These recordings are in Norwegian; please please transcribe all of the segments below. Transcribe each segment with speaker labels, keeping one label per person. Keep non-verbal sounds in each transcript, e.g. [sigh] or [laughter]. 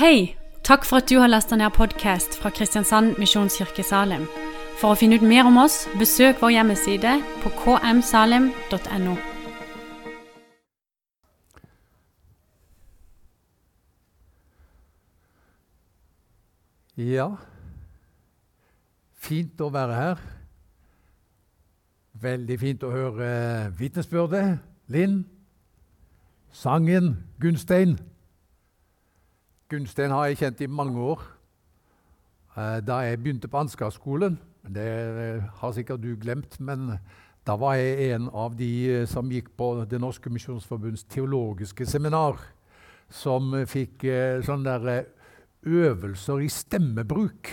Speaker 1: Hei! Takk for at du har lasta ned podkast fra Kristiansand Misjonskirke Salim. For å finne ut mer om oss, besøk vår hjemmeside på kmsalim.no.
Speaker 2: Ja, fint å være her. Veldig fint å høre vitnesbyrdet. Linn. Sangen Gunstein. Gunstein har jeg kjent i mange år. Eh, Da jeg begynte på Ansgarskolen Det eh, har sikkert du glemt, men da var jeg en av de eh, som gikk på Det norske misjonsforbunds teologiske seminar, som fikk sånne der, øvelser i stemmebruk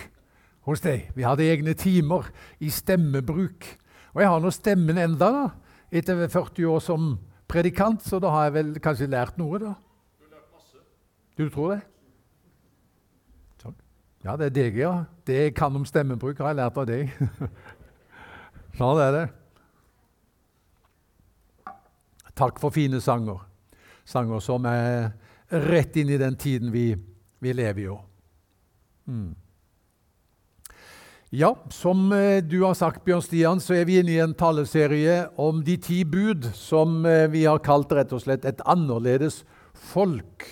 Speaker 2: hos deg. Vi hadde egne timer i stemmebruk. Og jeg har nå stemmen enda da, etter 40 år som predikant, så da har jeg vel kanskje lært noe, da. Du har lært masse. Du tror det? Ja, det er deg, ja. Det jeg kan om stemmebruk, har jeg lært av deg. [laughs] sånn er det. Takk for fine sanger. Sanger som er rett inn i den tiden vi, vi lever i. Mm. Ja, som eh, du har sagt, Bjørn Stian, så er vi inne i en taleserie om de ti bud, som eh, vi har kalt rett og slett et annerledes folk.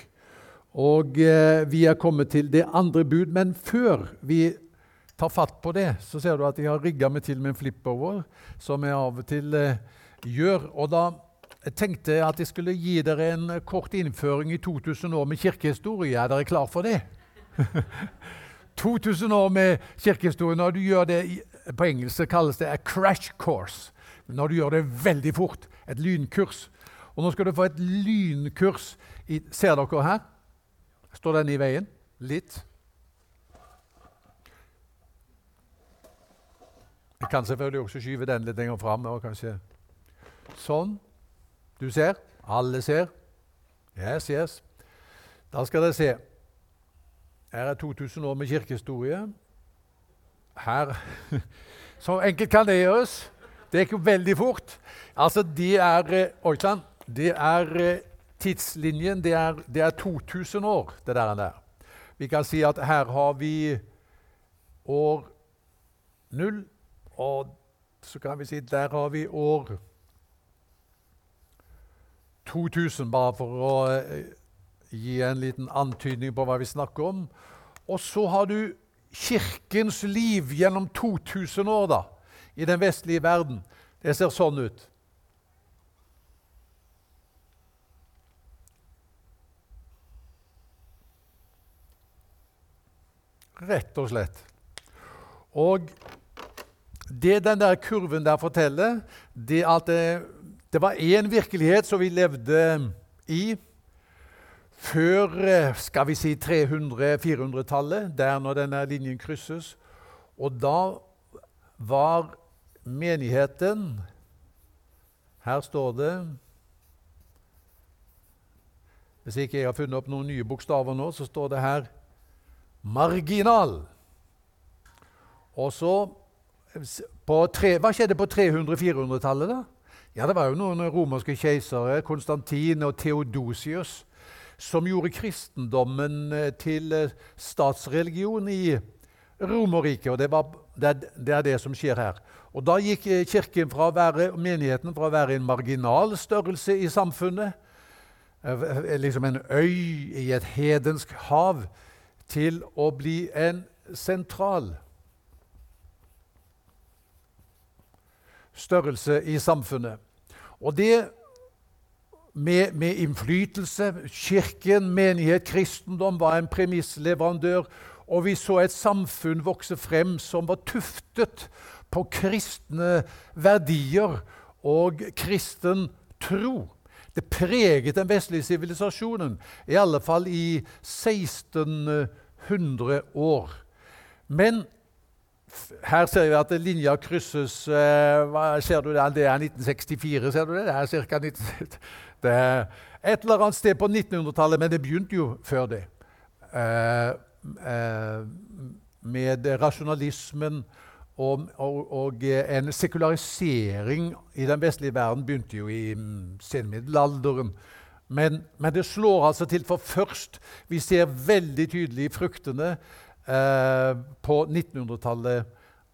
Speaker 2: Og eh, vi er kommet til det andre bud, men før vi tar fatt på det, så ser du at jeg har rigga meg til med en flipover, som jeg av og til eh, gjør. Og da tenkte jeg at jeg skulle gi dere en kort innføring i 2000 år med kirkehistorie. Er dere klar for det? [laughs] 2000 år med kirkehistorie. Når du gjør det på engelsk, kalles det a crash course. Når du gjør det veldig fort. Et lynkurs. Og nå skal du få et lynkurs. I, ser dere her? Står den i veien? Litt. Jeg kan selvfølgelig også skyve den litt lenger fram. kanskje Sånn. Du ser? Alle ser? Yes, yes. Da skal dere se. Her er 2000 år med kirkehistorie. Her [laughs] Så enkelt kan det gjøres. Det gikk jo veldig fort. Altså, det er eh, Oi sann. Det er eh, tidslinjen. Det er, det er 2000 år, det der, der. Vi kan si at her har vi år null, og så kan vi si der har vi år 2000, bare for å eh, gi en liten antydning på hva vi snakker om. Og så har du kirkens liv gjennom 2000 år da, i den vestlige verden. Det ser sånn ut. Rett og slett. Og det den der kurven der forteller, det at det, det var én virkelighet som vi levde i før eh, skal vi si 300-400-tallet, der når denne linjen krysses. Og da var menigheten Her står det Hvis ikke jeg har funnet opp noen nye bokstaver nå, så står det her marginal. Og så tre, Hva skjedde på 300-400-tallet, da? Ja, Det var jo noen romerske keisere, Konstantin og Theodosius, som gjorde kristendommen eh, til eh, statsreligion i Romerriket. Og det, var, det, det er det som skjer her. Og Da gikk eh, kirken fra å være, menigheten fra å være en marginal størrelse i samfunnet, liksom en øy i et hedensk hav, til å bli en sentral størrelse i samfunnet. Og det med, med, innflytelse. Kirken, menighet, kristendom var en premissleverandør. Og vi så et samfunn vokse frem som var tuftet på kristne verdier og kristen tro. Det preget den vestlige sivilisasjonen, i alle fall i 1600 år. Men her ser vi at linja krysses eh, hva ser du? Det er 1964, ser du det? Det er ca. 19, [laughs] det et eller annet sted på 1900-tallet, men det begynte jo før det. Eh, eh, med rasjonalismen og, og, og, en sekularisering i den vestlige verden begynte jo i senmiddelalderen. Men, men, det slår altså til for først. Vi ser veldig tydelig fruktene eh, på 1900-tallet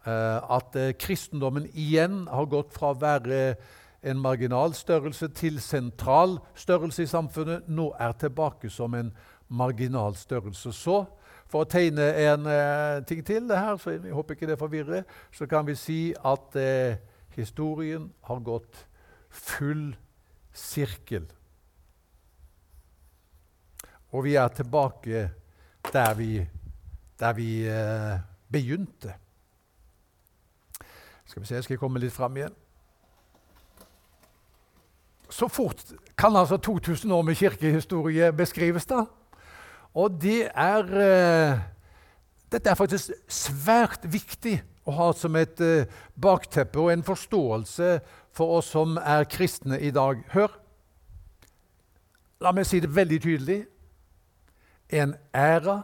Speaker 2: eh, at eh, kristendommen igjen har gått fra å være en marginal størrelse til sentral størrelse i samfunnet. Nå er tilbake som en marginal størrelse. Så for å tegne en eh, ting til her, så jeg håper ikke det forvirrer, så kan vi si at eh, historien har gått full sirkel. Og vi er tilbake der vi, der vi eh, begynte. Skal vi se, jeg skal komme litt fram igjen. Så fort kan altså 2000 år med kirkehistorie beskrives, da. Og det er eh, Dette er faktisk svært viktig å ha som et eh, bakteppe og en forståelse for oss som er kristne i dag. Hør! La meg si det veldig tydelig. En æra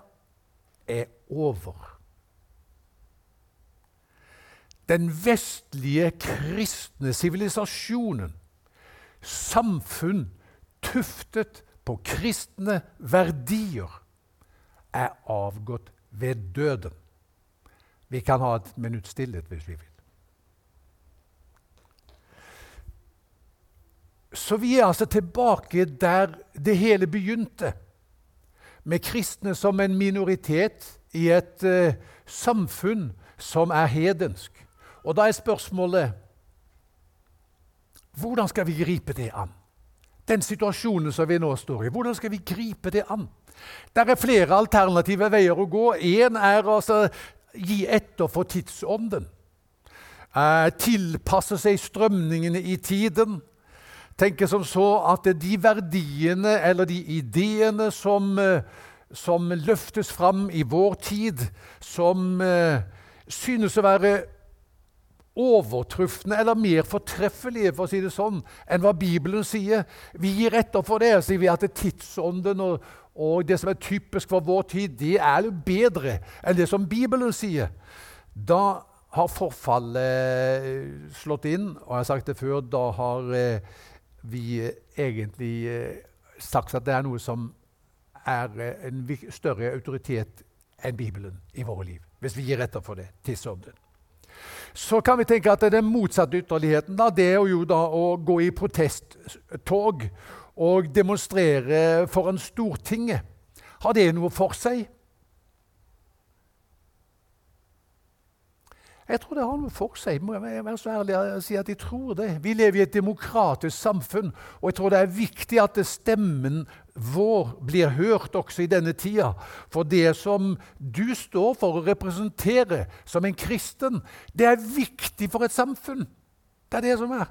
Speaker 2: er over. Den vestlige kristne sivilisasjonen, samfunn tuftet på kristne verdier, er avgått ved døden. Vi kan ha et minutt stillhet hvis vi vil. Så vi er altså tilbake der det hele begynte, med kristne som en minoritet i et uh, samfunn som er hedensk. Og da er spørsmålet hvordan skal vi gripe det an? Den situasjonen som vi nå står i, hvordan skal vi gripe det an? Der er flere alternative veier å gå. Én er altså gi etter for tidsånden. Eh, tilpasse seg strømningene i tiden. Tenke som så at de verdiene eller de ideene som, eh, som løftes fram i vår tid, som eh, synes å være overtrufne eller mer fortreffelige for å si det sånn, enn hva Bibelen sier. Vi gir etter for det. sier vi at det tidsånden og, og det som er typisk for vår tid, det er jo bedre enn det som Bibelen sier. Da har forfallet eh, slått inn, og jeg har sagt det før, da har eh, vi egentlig eh, sagt at det er noe som er en større autoritet enn Bibelen i våre liv. Hvis vi gir etter for det. Tidsånden. Så kan vi tenke at den motsatte ytterligheten da, det er jo da å gå i protesttog og demonstrere foran Stortinget. Har det noe for seg? Jeg tror det har noe for seg. må jeg være så ærlig å si at jeg tror det. Vi lever i et demokratisk samfunn, og jeg tror det er viktig at stemmen vår blir hørt også i denne tida. For det som du står for å representere som en kristen, det er viktig for et samfunn. Det er det som er.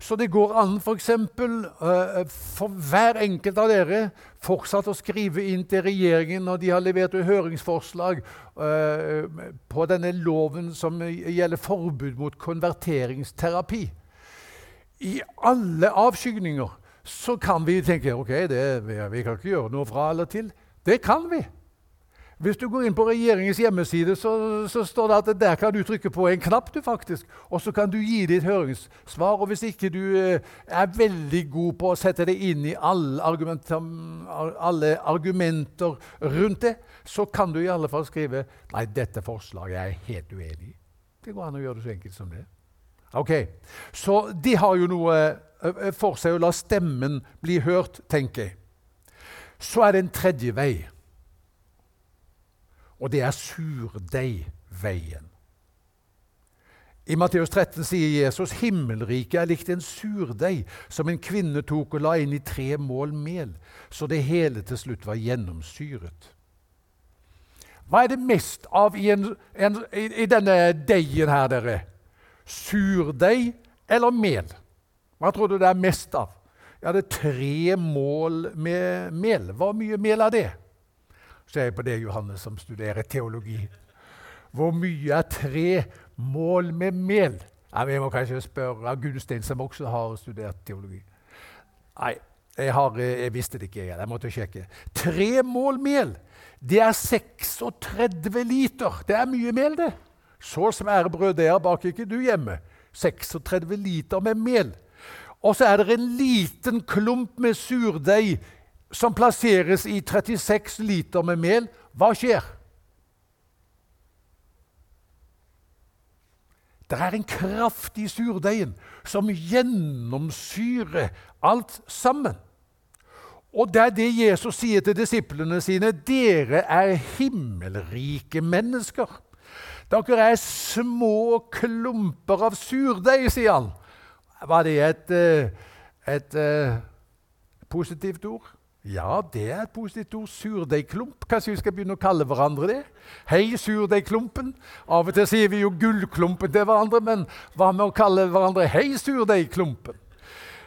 Speaker 2: Så det går an f.eks. For, for hver enkelt av dere fortsatt å skrive inn til regjeringen når de har levert høringsforslag uh, på denne loven som gjelder forbud mot konverteringsterapi. I alle avskygninger så kan vi tenke ok, det, vi kan ikke gjøre noe fra eller til. Det kan vi. Hvis du går inn på regjeringens hjemmeside, så, så, står det at der kan du trykke på en knapp, du faktisk, og så kan du gi ditt høringssvar. Og hvis ikke du eh, er veldig god på å sette deg inn i alle argumenter, alle argumenter rundt det, så kan du i alle fall skrive nei, dette forslaget er jeg helt uenig i. Det går an å gjøre det så enkelt som det. Ok, Så de har jo noe for seg å la stemmen bli hørt, tenker jeg. Så er det en tredje vei. Og det er surdeigveien. I Matteus 13 sier Jesus himmelriket er likt en surdeig som en kvinne tok og la inn i tre mål mel, så det hele til slutt var gjennomsyret. Hva er det mest av i, en, en, i denne deigen her, dere? Surdeig eller mel? Hva tror du det er mest av? Det er tre mål med mel. Hvor mye mel er det? ser jeg på deg, Johannes, som studerer teologi. Hvor mye er tre mål med mel? Vi må kanskje spørre Gunstein, som også har studert teologi. Nei, jeg, har, jeg visste det ikke. Jeg måtte sjekke. Tre mål mel, det er 36 liter. Det er mye mel, det. Så svære er baker ikke du hjemme. 36 liter med mel. Og så er det en liten klump med surdeig som plasseres i 36 liter med mel. Hva skjer? Det er en kraft i surdeigen som gjennomsyrer alt sammen. Og det er det Jesus sier til disiplene sine. Dere er himmelrike mennesker. Dere er små klumper av surdeig, sier han. Var det et, eh, et, et eh, positivt ord? Ja, det er et positivt ord. Surdeigklump. Kanskje vi skal begynne å kalle hverandre det? Hei, surdeigklumpen. Av og til sier vi jo gullklumpen til hverandre, men hva med å kalle hverandre Hei, surdeigklumpen?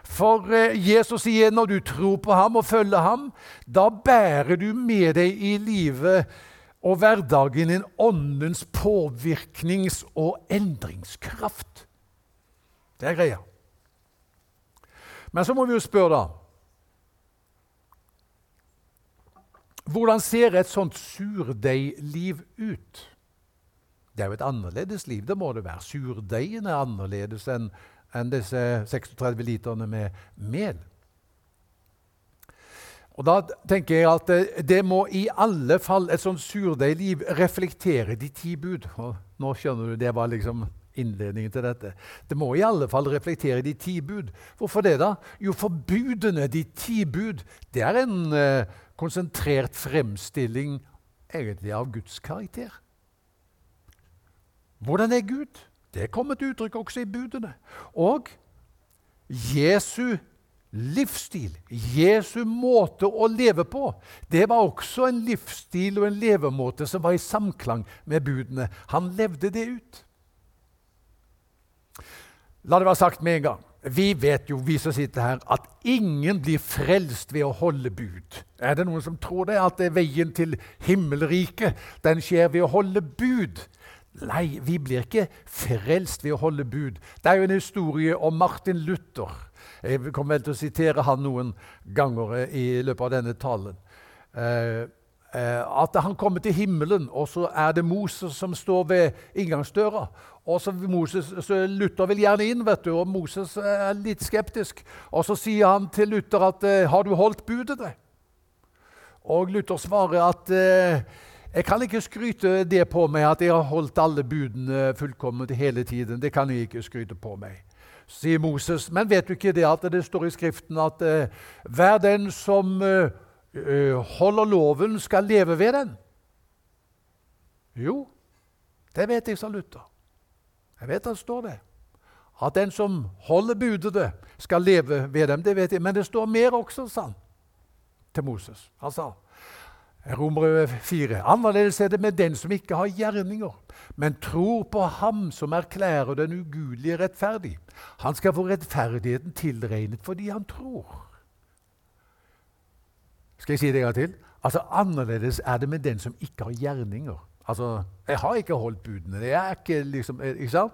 Speaker 2: For eh, Jesus sier når du tror på ham og følger ham, da bærer du med deg i livet og hverdagen en åndens påvirknings- og endringskraft. Det er greia. Men så må vi jo spørre, da Hvordan ser et sånt surdeigliv ut? Det er jo et annerledes liv. Det må det være. Surdeigen er annerledes enn en disse 36 literne med mel. Og Da tenker jeg at det, det må i alle fall et sånt surdeigliv reflektere de ti bud. Og nå skjønner du, Det var liksom innledningen til dette. Det må i alle fall reflektere de ti bud. Hvorfor det, da? Jo, for budene, de ti bud, det er en eh, konsentrert fremstilling egentlig av Guds karakter. Hvordan er Gud? Det kommer til uttrykk også i budene. Og Jesu livsstil, Jesu måte å leve på, det var også en livsstil og en levemåte som var i samklang med budene. Han levde det ut. La det være sagt med en gang. Vi vet jo, vi som sitter her, at ingen blir frelst ved å holde bud. Er det noen som tror det? At det er veien til himmelriket den skjer ved å holde bud? Nei, vi blir ikke frelst ved å holde bud. Det er jo en historie om Martin Luther. Jeg kommer vel til å sitere han noen ganger eh, i løpet av denne talen. Eh, eh, at han kommer til himmelen, og så er det Moses som står ved inngangsdøra. Og så, Moses, så Luther vil gjerne inn, vet du, og Moses er litt skeptisk. Og Så sier han til Luther at eh, 'Har du holdt budet?' det? Og Luther svarer at eh, 'Jeg kan ikke skryte det på meg at jeg har holdt alle budene fullkomment hele tiden.' Det kan jeg ikke skryte på meg. Sier Moses. Men vet du ikke det at det står i Skriften at eh, hver den som holder loven, skal leve ved den? Jo, det vet jeg, sa Luther. Jeg vet det står det. At den som holder budene, skal leve ved dem. Det vet jeg. Men det står mer også, sa han til Moses. Han sa Romerbrevet 4. Annerledes er det med den som ikke har gjerninger, men tror på Ham som erklærer den ugudelige rettferdig. Han skal få rettferdigheten tilregnet fordi han tror. Skal jeg si det en gang til? Altså, Annerledes er det med den som ikke har gjerninger. Altså, Jeg har ikke holdt budene. Det er ikke liksom, eh, ikke sant?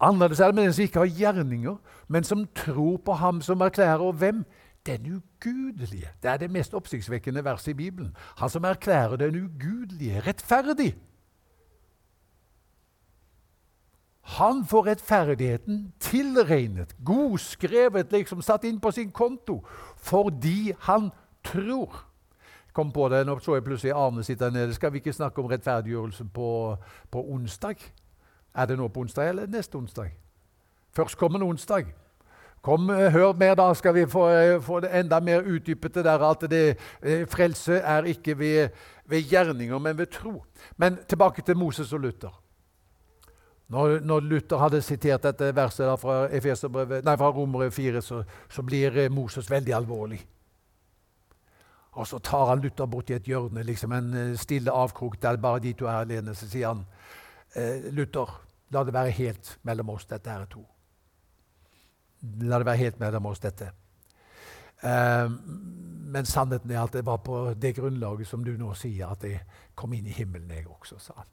Speaker 2: Annerledes er det med den som ikke har gjerninger, men som tror på ham som erklærer hvem? Den ugudelige. Det er det mest oppsiktsvekkende verset i Bibelen. Han som erklærer den ugudelige rettferdig. Han får rettferdigheten tilregnet, godskrevet, liksom satt inn på sin konto, fordi han tror kom på det, Nå så jeg plutselig Arne sitter nede. Skal vi ikke snakke om rettferdiggjørelse på, på onsdag? Er det nå på onsdag eller neste onsdag? Førstkommende onsdag. Kom, eh, Hør mer, da skal vi få, eh, få det enda mer utdypet. der At det, eh, frelse er ikke ved, ved, gjerninger, men ved tro. Men tilbake til Moses og Luther. Når, når Luther hadde sitert dette verset fra, fra Romere 4, så, så blir Moses veldig alvorlig. Og så tar han Luther bort i et hjørne, liksom en eh, stille avkrok der bare de to er alene. Så sier han, eh, Luther, la det være helt mellom oss, dette her to. La det være helt mellom oss, dette. Eh, men sannheten er at det var på det grunnlaget som du nå sier, at jeg kom inn i himmelen, jeg også, sa han.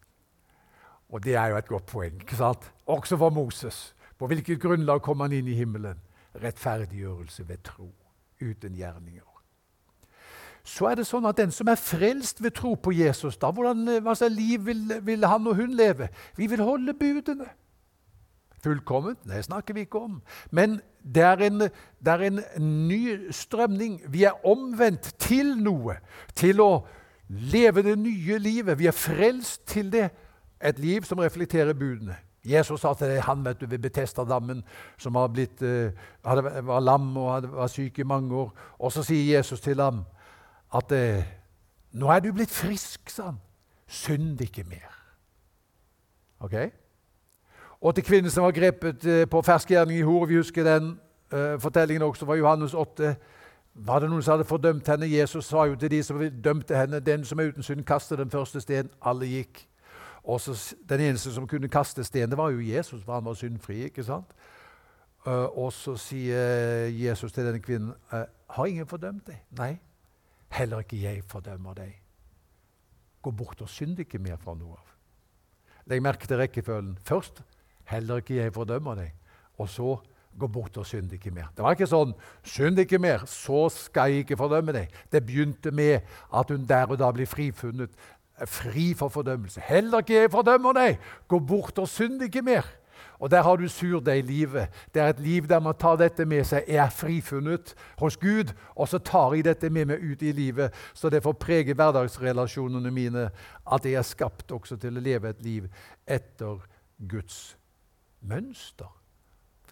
Speaker 2: Og det er jo et godt poeng. ikke sant? Også for Moses. På hvilket grunnlag kom han inn i himmelen? Rettferdiggjørelse ved tro, uten gjerninger så er det sånn at den som er frelst ved tro på Jesus, da, hvordan, hva slags liv vil, vil, han og hun leve? Vi vil holde budene. fullkomment. Det snakker vi ikke om. Men det er, en, det er en ny strømning. Vi er omvendt til noe. Til å leve det nye livet. Vi er frelst til det. Et liv som reflekterer budene. Jesus sa til han vet du, ved Betestadammen, som blitt, uh, hadde, var lam og hadde, var syk i mange år. Og så sier Jesus til ham at eh, 'Nå er du blitt frisk', sa han. 'Synd ikke mer'. Ok? Og til kvinnen som var grepet eh, på ferskgjerning i hor, vi husker den fortellingen også fra Johannes 8. Var det noen som hadde fordømt henne? Jesus sa jo til de som dømte henne, 'Den som er uten synd, kaster den første sten.' Alle gikk. Også Den eneste som kunne kaste sten, det var jo Jesus, for han var syndfri. ikke sant? Uh, og så sier Jesus til denne kvinnen, uh, 'Har ingen fordømt deg?' Nei, heller ikke jeg fordømmer deg. Gå bort og synd ikke mer fra noe av. Legg merke til rekkefølgen. Først 'Heller ikke jeg fordømmer deg'. Og så 'Gå bort og synd ikke mer'. Det var ikke sånn 'Synd ikke mer, så skal jeg ikke fordømme deg'. Det begynte med at hun der og da blir frifunnet fri for fordømmelse. Heller ikke jeg fordømmer deg! Gå bort og synd ikke mer. Og Der har du surdeiglivet. Det er et liv der man tar dette med seg. Er frifunnet hos Gud, og så tar jeg dette med meg ut i livet, så det får prege hverdagsrelasjonene mine. At jeg er skapt også til å leve et liv etter Guds mønster.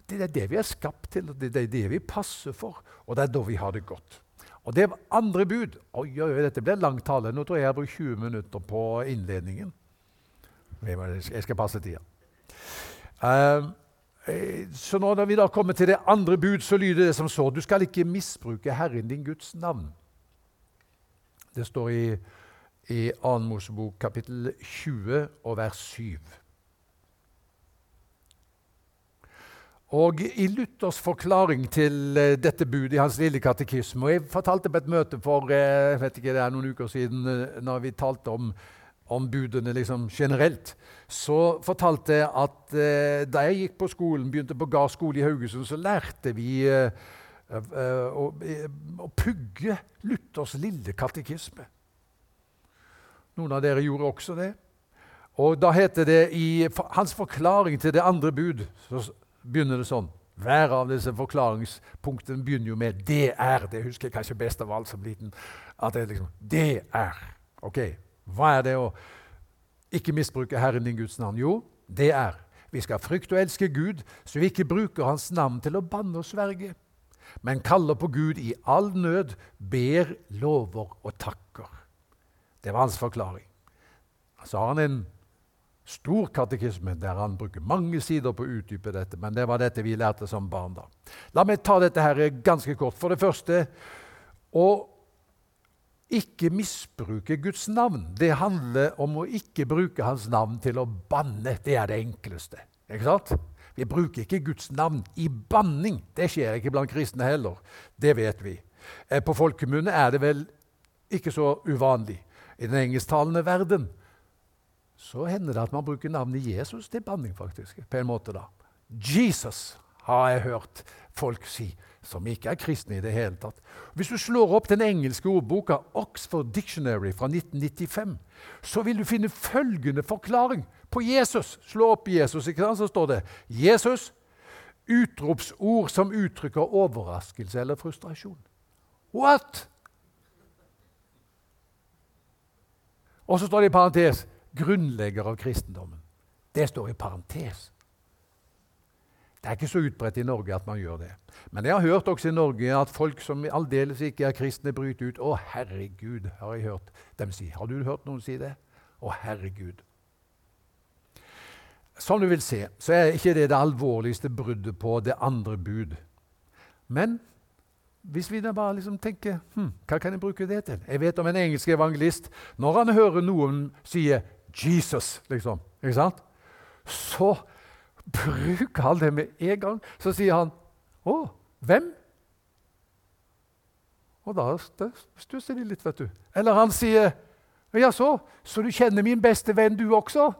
Speaker 2: Det er det vi er skapt til, det er det vi passer for, og det er da vi har det godt. Og det er andre bud Oi, oi, dette ble lang tale. Nå tror jeg jeg har brukt 20 minutter på innledningen. Jeg skal passe tida. Uh, så når vi da kommer til det andre bud, så lyder det som så Du skal ikke misbruke Herren din Guds navn. Det står i, i 2. Mosebok kapittel 20 og vers 7. Og I Luthers forklaring til uh, dette budet i hans lille katekisme og Jeg fortalte på et møte for jeg vet ikke, det er noen uker siden når vi talte om, om budene liksom generelt. Så fortalte jeg at da jeg gikk på skolen, begynte på Gard skole i Haugesund, så lærte vi å, å pugge Luthers lille katekisme. Noen av dere gjorde også det. Og da heter det i hans forklaring til det andre bud så begynner det sånn. Hver av disse forklaringspunktene begynner jo med 'det er'. Det husker jeg kanskje best av alt som liten. At det er liksom 'Det er'. Ok, Hva er det å ikke misbruke Herren din Guds navn? Jo, det er vi skal frykte og elske Gud, så vi ikke bruker Hans navn til å banne og sverge, men kaller på Gud i all nød, ber, lover og takker. Det var hans forklaring. Så har han en stor katekisme der han bruker mange sider på å utdype dette. Men det var dette vi lærte som barn da. La meg ta dette her ganske kort. For det første å ikke misbruke Guds navn. Det handler om å ikke bruke Hans navn til å banne. Det er det enkleste. Ikke sant? Vi bruker ikke Guds navn i banning. Det skjer ikke blant kristne heller. Det vet vi. Eh, på folkemunne er det vel ikke så uvanlig. I den engelsktalende verden så hender det at man bruker navnet Jesus til banning, faktisk. på en måte da. Jesus har jeg hørt folk si, som ikke er kristne i det hele tatt. Hvis du slår opp den engelske ordboka Oxford Dictionary fra 1995, så vil du finne følgende forklaring på Jesus. Slå opp Jesus, ikke sant? så står det Jesus. Utropsord som uttrykker overraskelse eller frustrasjon. What? Og så står det i parentes grunnlegger av kristendommen. Det står i parentes. Det er ikke så utbredt i Norge at man gjør det. Men jeg har hørt også i Norge at folk som aldeles ikke er kristne, bryter ut 'Å, herregud', har jeg hørt dem si. Har du hørt noen si det? Å, herregud. Som du vil se, så er ikke det det alvorligste bruddet på det andre bud. Men hvis vi da bare liksom tenker hm, Hva kan jeg bruke det til? Jeg vet om en engelsk evangelist. Når han hører noen si Jesus, liksom. Ikke sant? Så bruker han det med en gang. Så sier han 'Å, hvem?' Og da stusser de litt, vet du. Eller han sier 'Jaså, så du kjenner min beste venn, du også?'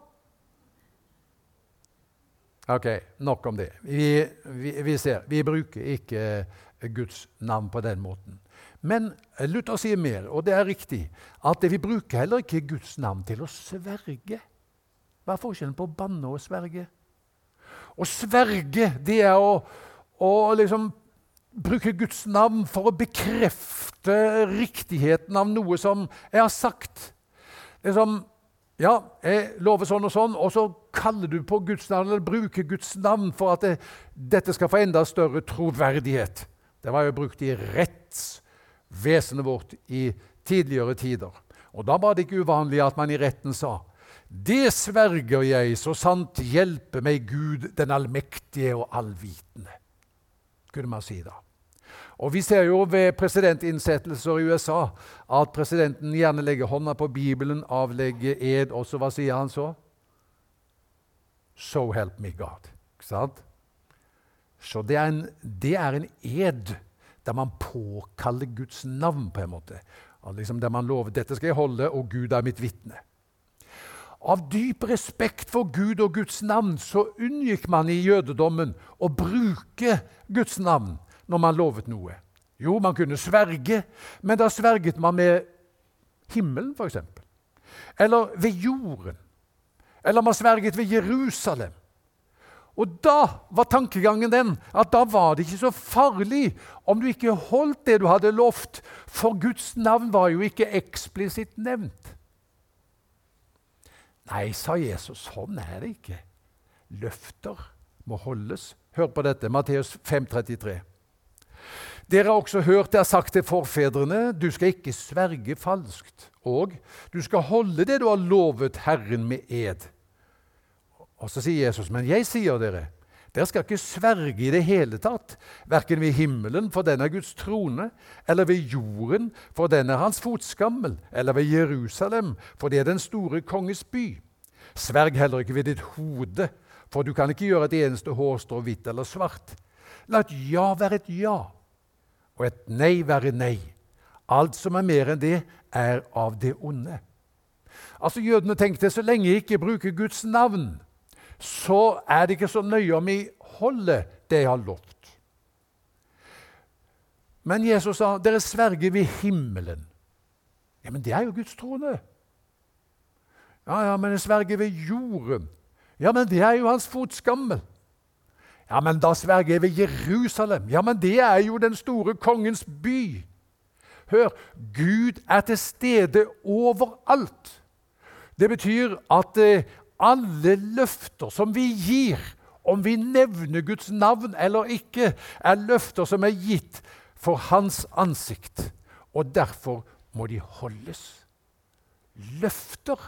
Speaker 2: Ok, nok om det. Vi, vi, vi ser. Vi bruker ikke Guds navn på den måten. Men Luther sier mer, og det er riktig, at vi bruker heller ikke Guds navn til å sverge. Hva er forskjellen på å banne og sverge? Å sverge, det er å, å liksom bruke Guds navn for å bekrefte riktigheten av noe som jeg har sagt. Liksom, ja, jeg lover sånn og sånn, og så kaller du på Guds navn, eller bruker Guds navn for at det, dette skal få enda større troverdighet. Det var jo brukt i rettsvesenet vårt i tidligere tider. Og Da var det ikke uvanlig at man i retten sa det sverger jeg, så sant hjelpe meg Gud den allmektige og allvitende. Kunne man si da. Og Vi ser jo ved presidentinnsettelser i USA at presidenten gjerne legger hånda på Bibelen, avlegger ed, og så hva sier han så? So help me God. Ikke sant? Så det er, en, det er en ed der man påkaller Guds navn, på en måte. Liksom der man lover dette skal jeg holde, og Gud er mitt vitne. Av dyp respekt for Gud og Guds navn så unngikk man i jødedommen å bruke Guds navn når man lovet noe. Jo, man kunne sverge, men da sverget man med himmelen, f.eks. Eller ved jorden. Eller man sverget ved Jerusalem. Og da var tankegangen den at da var det ikke så farlig om du ikke holdt det du hadde lovt, for Guds navn var jo ikke eksplisitt nevnt. Nei, sa Jesus, sånn er det ikke. Løfter må holdes. Hør på dette, Matteus 5,33. Dere har også hørt det er sagt til forfedrene, du skal ikke sverge falskt, og du skal holde det du har lovet Herren med ed. Og så sier Jesus, men jeg sier dere, dere skal ikke sverge i det hele tatt, verken ved himmelen, for den er Guds trone, eller ved jorden, for den er hans fotskammel, eller ved Jerusalem, for det er den store konges by. Sverg heller ikke ved ditt hode, for du kan ikke gjøre et eneste hårstrå hvitt eller svart. La et ja være et ja, og et nei være nei. Alt som er mer enn det, er av det onde. Altså Jødene tenkte så lenge jeg ikke bruker Guds navn, så er det ikke så nøye om jeg holder det jeg har lovt. Men Jesus sa dere sverger ved himmelen. Ja, Men det er jo Guds trone. Ja, ja, men jeg sverger ved jorden. Ja, men det er jo hans fotskammel. Ja, men da sverger jeg ved Jerusalem. Ja, men det er jo den store kongens by. Hør, Gud er til stede overalt. Det betyr at eh, alle løfter som vi gir, om vi nevner Guds navn eller ikke, er løfter som er gitt for Hans ansikt. Og derfor må de holdes. Løfter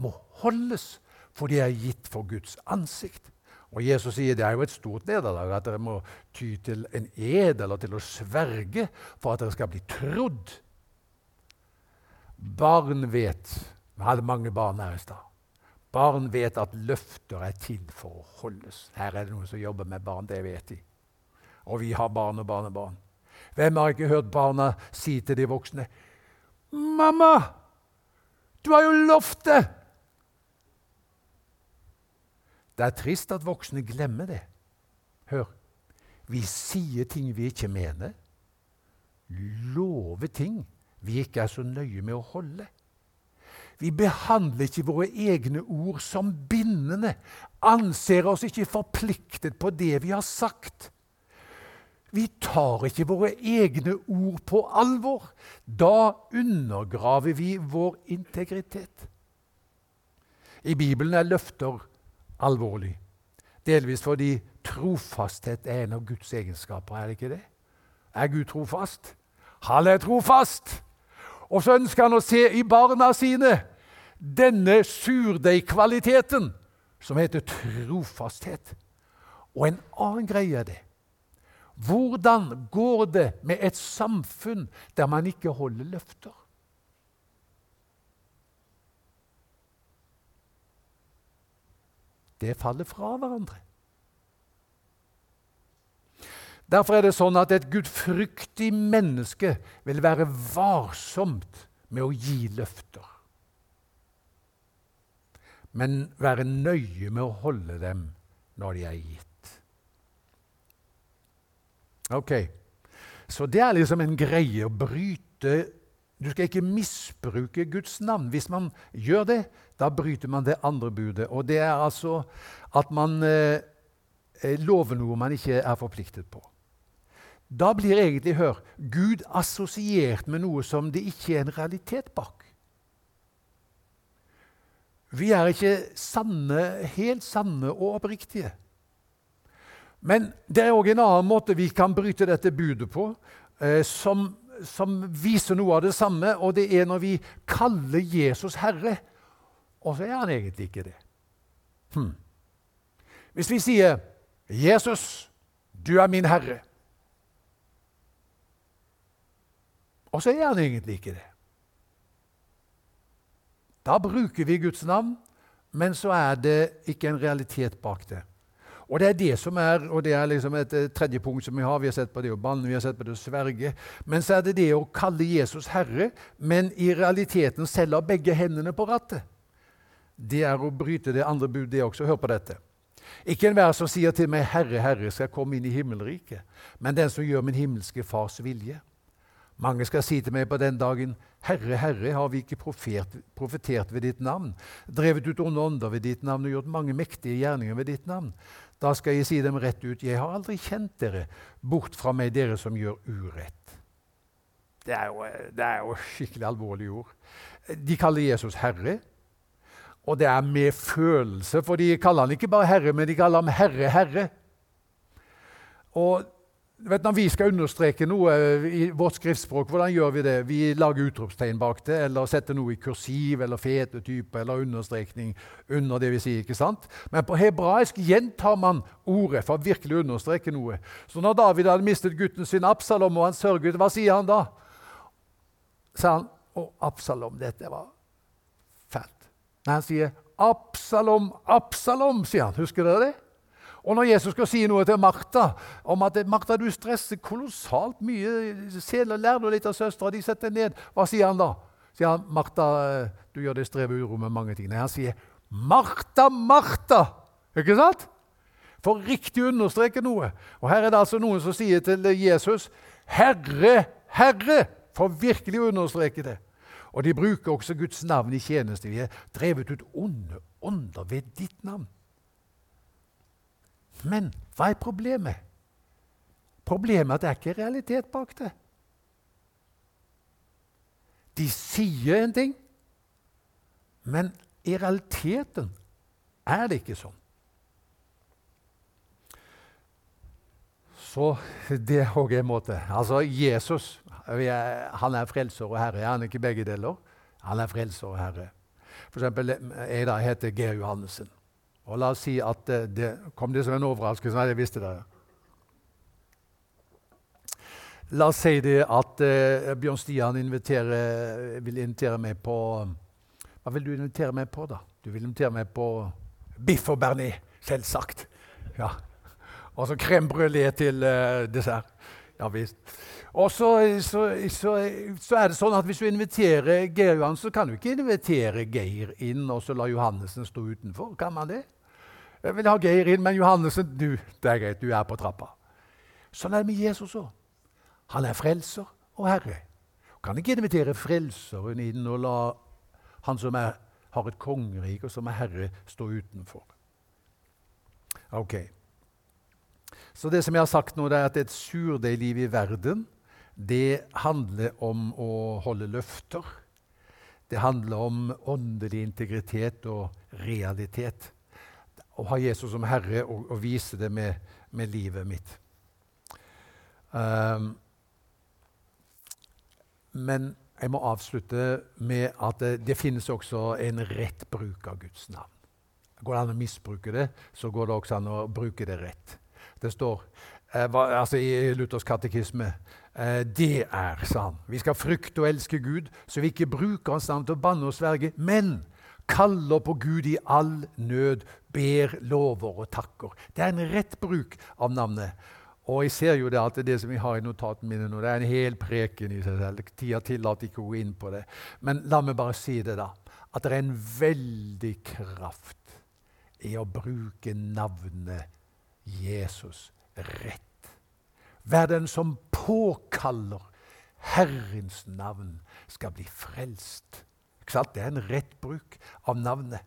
Speaker 2: må holdes, for de er gitt for Guds ansikt. Og Jesus sier det er jo et stort nederlag at dere må ty til en ed eller til å sverge for at dere skal bli trodd. Barn vet Vi hadde mange barn her i stad. Barn vet at løfter er til for å holdes. Her er det noen som jobber med barn, det vet de. Og vi har barn og barnebarn. Hvem har ikke hørt barna si til de voksne 'Mamma, du har jo lovt det!' Det er trist at voksne glemmer det. Hør. Vi sier ting vi ikke mener. Lover ting vi ikke er så nøye med å holde. Vi behandler ikke våre egne ord som bindende, anser oss ikke forpliktet på det vi har sagt. Vi tar ikke våre egne ord på alvor. Da undergraver vi vår integritet. I Bibelen er løfter alvorlig, delvis fordi trofasthet er en av Guds egenskaper. Er det ikke det? Er Gud trofast? Han er trofast! Og så ønsker han å se i barna sine denne surdeigkvaliteten som heter trofasthet. Og en annen greie er det. Hvordan går det med et samfunn der man ikke holder løfter? Det faller fra hverandre. Derfor er det sånn at et gudfryktig menneske vil være varsomt med å gi løfter men være nøye med å holde dem når de er gitt. Ok, Så det er liksom en greie å bryte Du skal ikke misbruke Guds navn. Hvis man gjør det, da bryter man det andre budet. Og det er altså at man eh, lover noe man ikke er forpliktet på. Da blir egentlig, hør, Gud assosiert med noe som det ikke er en realitet bak. Vi er ikke sanne, helt sanne og oppriktige. Men det er òg en annen måte vi kan bryte dette budet på, eh, som, som, viser noe av det samme, og det er når vi kaller Jesus Herre. Og så er han egentlig ikke det. Hm. Hvis vi sier 'Jesus, du er min Herre', og så er han egentlig ikke det. Da bruker vi Guds navn, men så er det ikke en realitet bak det. Og det er det som er, og det er liksom et eh, tredje punkt som vi har. Vi har sett på det å banne, vi har sett på det å sverge. Men så er det det å kalle Jesus Herre, men i realiteten selv ha begge hendene på rattet. Det er å bryte det andre bud, det også. Hør på dette. Ikke enhver som sier til meg 'Herre, Herre', skal komme inn i himmelriket, men den som gjør min himmelske Fars vilje. Mange skal si til meg på den dagen, 'Herre, Herre, har vi ikke profet, profetert ved ditt navn?' 'Drevet ut onde ånder ved ditt navn og gjort mange mektige gjerninger ved ditt navn?' Da skal jeg si dem rett ut, 'Jeg har aldri kjent dere, bort fra meg, dere som gjør urett.' Det er jo, det er jo skikkelig alvorlige ord. De kaller Jesus Herre. Og det er med følelse, for de kaller han ikke bare Herre, men de kaller ham Herre, Herre. Og vet, Når vi skal understreke noe i vårt skriftspråk, hvordan gjør vi det? Vi lager utropstegn bak det, eller setter noe i kursiv eller fete type eller understrekning under det vi sier. ikke sant? Men på hebraisk gjentar man ordet for å virkelig understreke noe. Så når David hadde mistet gutten sin Absalom, og han sørget, hva sier han da? Sa han Å, Absalom, dette var fælt. Nei, han sier Absalom, Absalom, sier han. Husker dere det? Og når Jesus skal si noe til Martha om at Martha, du stresser kolossalt mye, lær du litt av søstera, de setter ned, hva sier han da? Sier han, 'Martha, du gjør det strev og uro med mange ting.' Nei, han sier, 'Martha, Martha'. Ikke sant? For riktig å understreke noe. Og Her er det altså noen som sier til Jesus, 'Herre, Herre', for virkelig å understreke det. Og de bruker også Guds navn i tjeneste. Vi er drevet ut onde ånder ved ditt navn. Men hva er problemet? Problemet er at det er ikke realitet bak det. De sier en ting, men i realiteten er det ikke sånn. Så det er òg en måte. Altså, Jesus han er frelser og herre. Han er ikke begge deler. Han er frelser og herre. For eksempel, jeg da heter Geir Johannessen. Og la oss si at det, det kom det som en overraskelse. Nei, jeg visste det. La oss si det at uh, Bjørn Stian vil invitere meg på Hva vil du invitere meg på, da? Du vil invitere meg på biff og bearnés, selvsagt. Ja. Og så crème brulé til uh, dessert. Ja visst. Og så, så, så, så, er det sånn at Hvis du inviterer Geir Johan, så kan du ikke invitere Geir inn og så la Johannessen stå utenfor. Kan man det? Jeg vil ha Geir inn, men Johannessen du, det er greit, du er på trappa. Sånn er det med Jesus òg. Han er frelser og herre. Kan ikke invitere frelseren inn og la han som er, har et kongerike og som er herre, stå utenfor. Ok. Så det som jeg har sagt nå, det er at et surdeigliv i verden det handler om å holde løfter. Det handler om åndelig integritet og realitet. Å ha Jesus som herre og, og vise det med, med livet mitt. Um, men jeg må avslutte med at det, det, finnes også en rett bruk av Guds navn. Går det an å misbruke det, så går det også an å bruke det rett. Det står eh, altså i Luthers katekisme Eh, det er, sa han. Vi skal frykte og elske Gud, så vi ikke bruker Hans navn til å banne og sverge, men kaller på Gud i all nød, ber, lover og takker. Det er en rett bruk av navnet. Og jeg ser jo det at det, som vi har i notatene mine nå, det er en hel preken i seg selv. Tida tillater ikke å gå inn på det. Men la meg bare si det, da. At det er en veldig kraft i å bruke navnet Jesus rett Vær den som påkaller Herrens navn, skal bli frelst. Det er en rett bruk av navnet.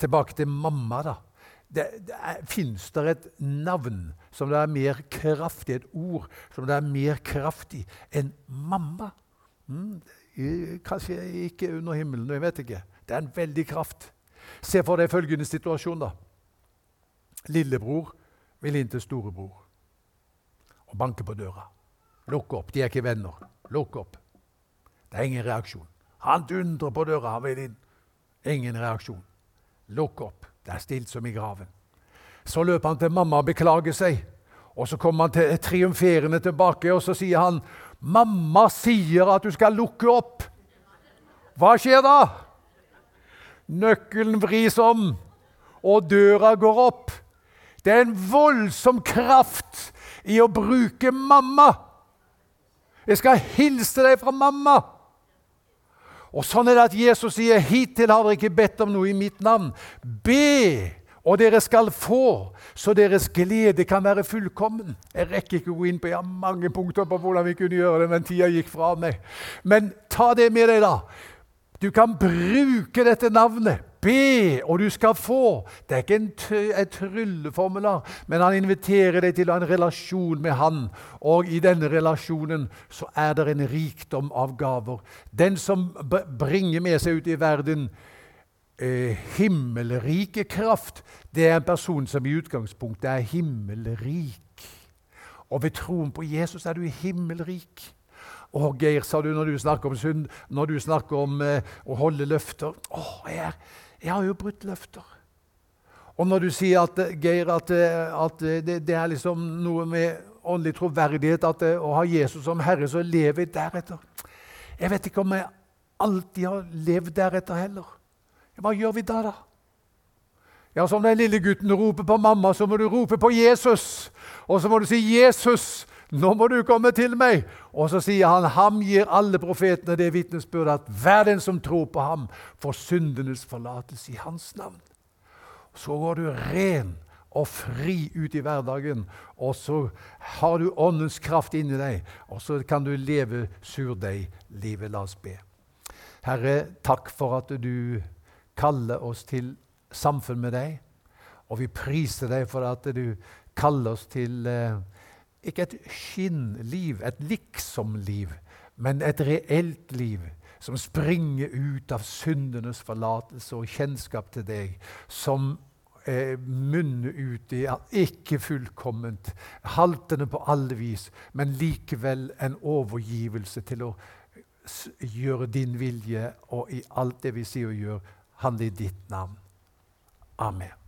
Speaker 2: Tilbake til mamma. da. det, det Fins det et navn som det er mer kraftig, et ord som det er mer kraftig enn mamma? Mm, kanskje ikke under himmelen, jeg vet ikke. Det er en veldig kraft. Se for deg følgende situasjon, da. Lillebror vil inn til storebror og banke på døra. Lukk opp. De er ikke venner. Lukk opp. Det er ingen reaksjon. Han dundrer på døra, han vil inn. Ingen reaksjon. Lukk opp. Det er stilt som i graven. Så løper han til mamma og beklager seg. Og Så kommer han til, triumferende tilbake og så sier han, 'Mamma sier at du skal lukke opp.' Hva skjer da? Nøkkelen vris om, og døra går opp. Det er en voldsom kraft i å bruke mamma. Jeg skal hilse deg fra mamma. Og Sånn er det at Jesus sier, 'Hittil har dere ikke bedt om noe i mitt navn.' Be, og dere skal få, så deres glede kan være fullkommen. Jeg rekker ikke å gå inn på jeg har mange punkter på hvordan vi kunne gjøre det, men tida gikk fra meg. Men ta det med deg, da. Du kan bruke dette navnet. Be, og du skal få. Det er ikke et trylleformular, men han inviterer deg til en relasjon med han. Og i denne relasjonen så er det en rikdom av gaver. Den som bringer med seg ut i verden eh, himmelrike kraft, det er en person som i utgangspunktet er himmelrik. Og ved troen på Jesus er du himmelrik. Å, Geir, sa du når du snakker om synd, når du snakker om eh, å holde løfter Å, jeg, jeg, har jo brutt løfter. Og når du sier at, Geir, at, at det, det, er liksom noe med åndelig troverdighet at å ha Jesus som Herre, så lever jeg deretter. Jeg vet ikke om jeg alltid har levd deretter heller. Hva gjør vi da, da? Ja, Som den lille gutten roper på mamma, så må du rope på Jesus. Og så må du si, 'Jesus, nå må du komme til meg. Og så sier han, ham gir alle profetene det vitnesbyrdet at hver den som tror på ham, får syndenes forlatelse i hans navn. Så går du ren og fri ut i hverdagen, og så har du åndens kraft inni deg, og så kan du leve surdeig-livet. La oss be. Herre, takk for at du kaller oss til samfunn med deg, og vi priser deg for at du kaller oss til eh, ikke et skinnliv, et liksom-liv, men et reelt liv som springer ut av syndenes forlatelse og kjennskap til deg, som eh, munner ut i ikke fullkomment, haltende på alle vis, men likevel en overgivelse til å gjøre din vilje, og i alt det vi sier og gjør, handle i ditt navn. Amen.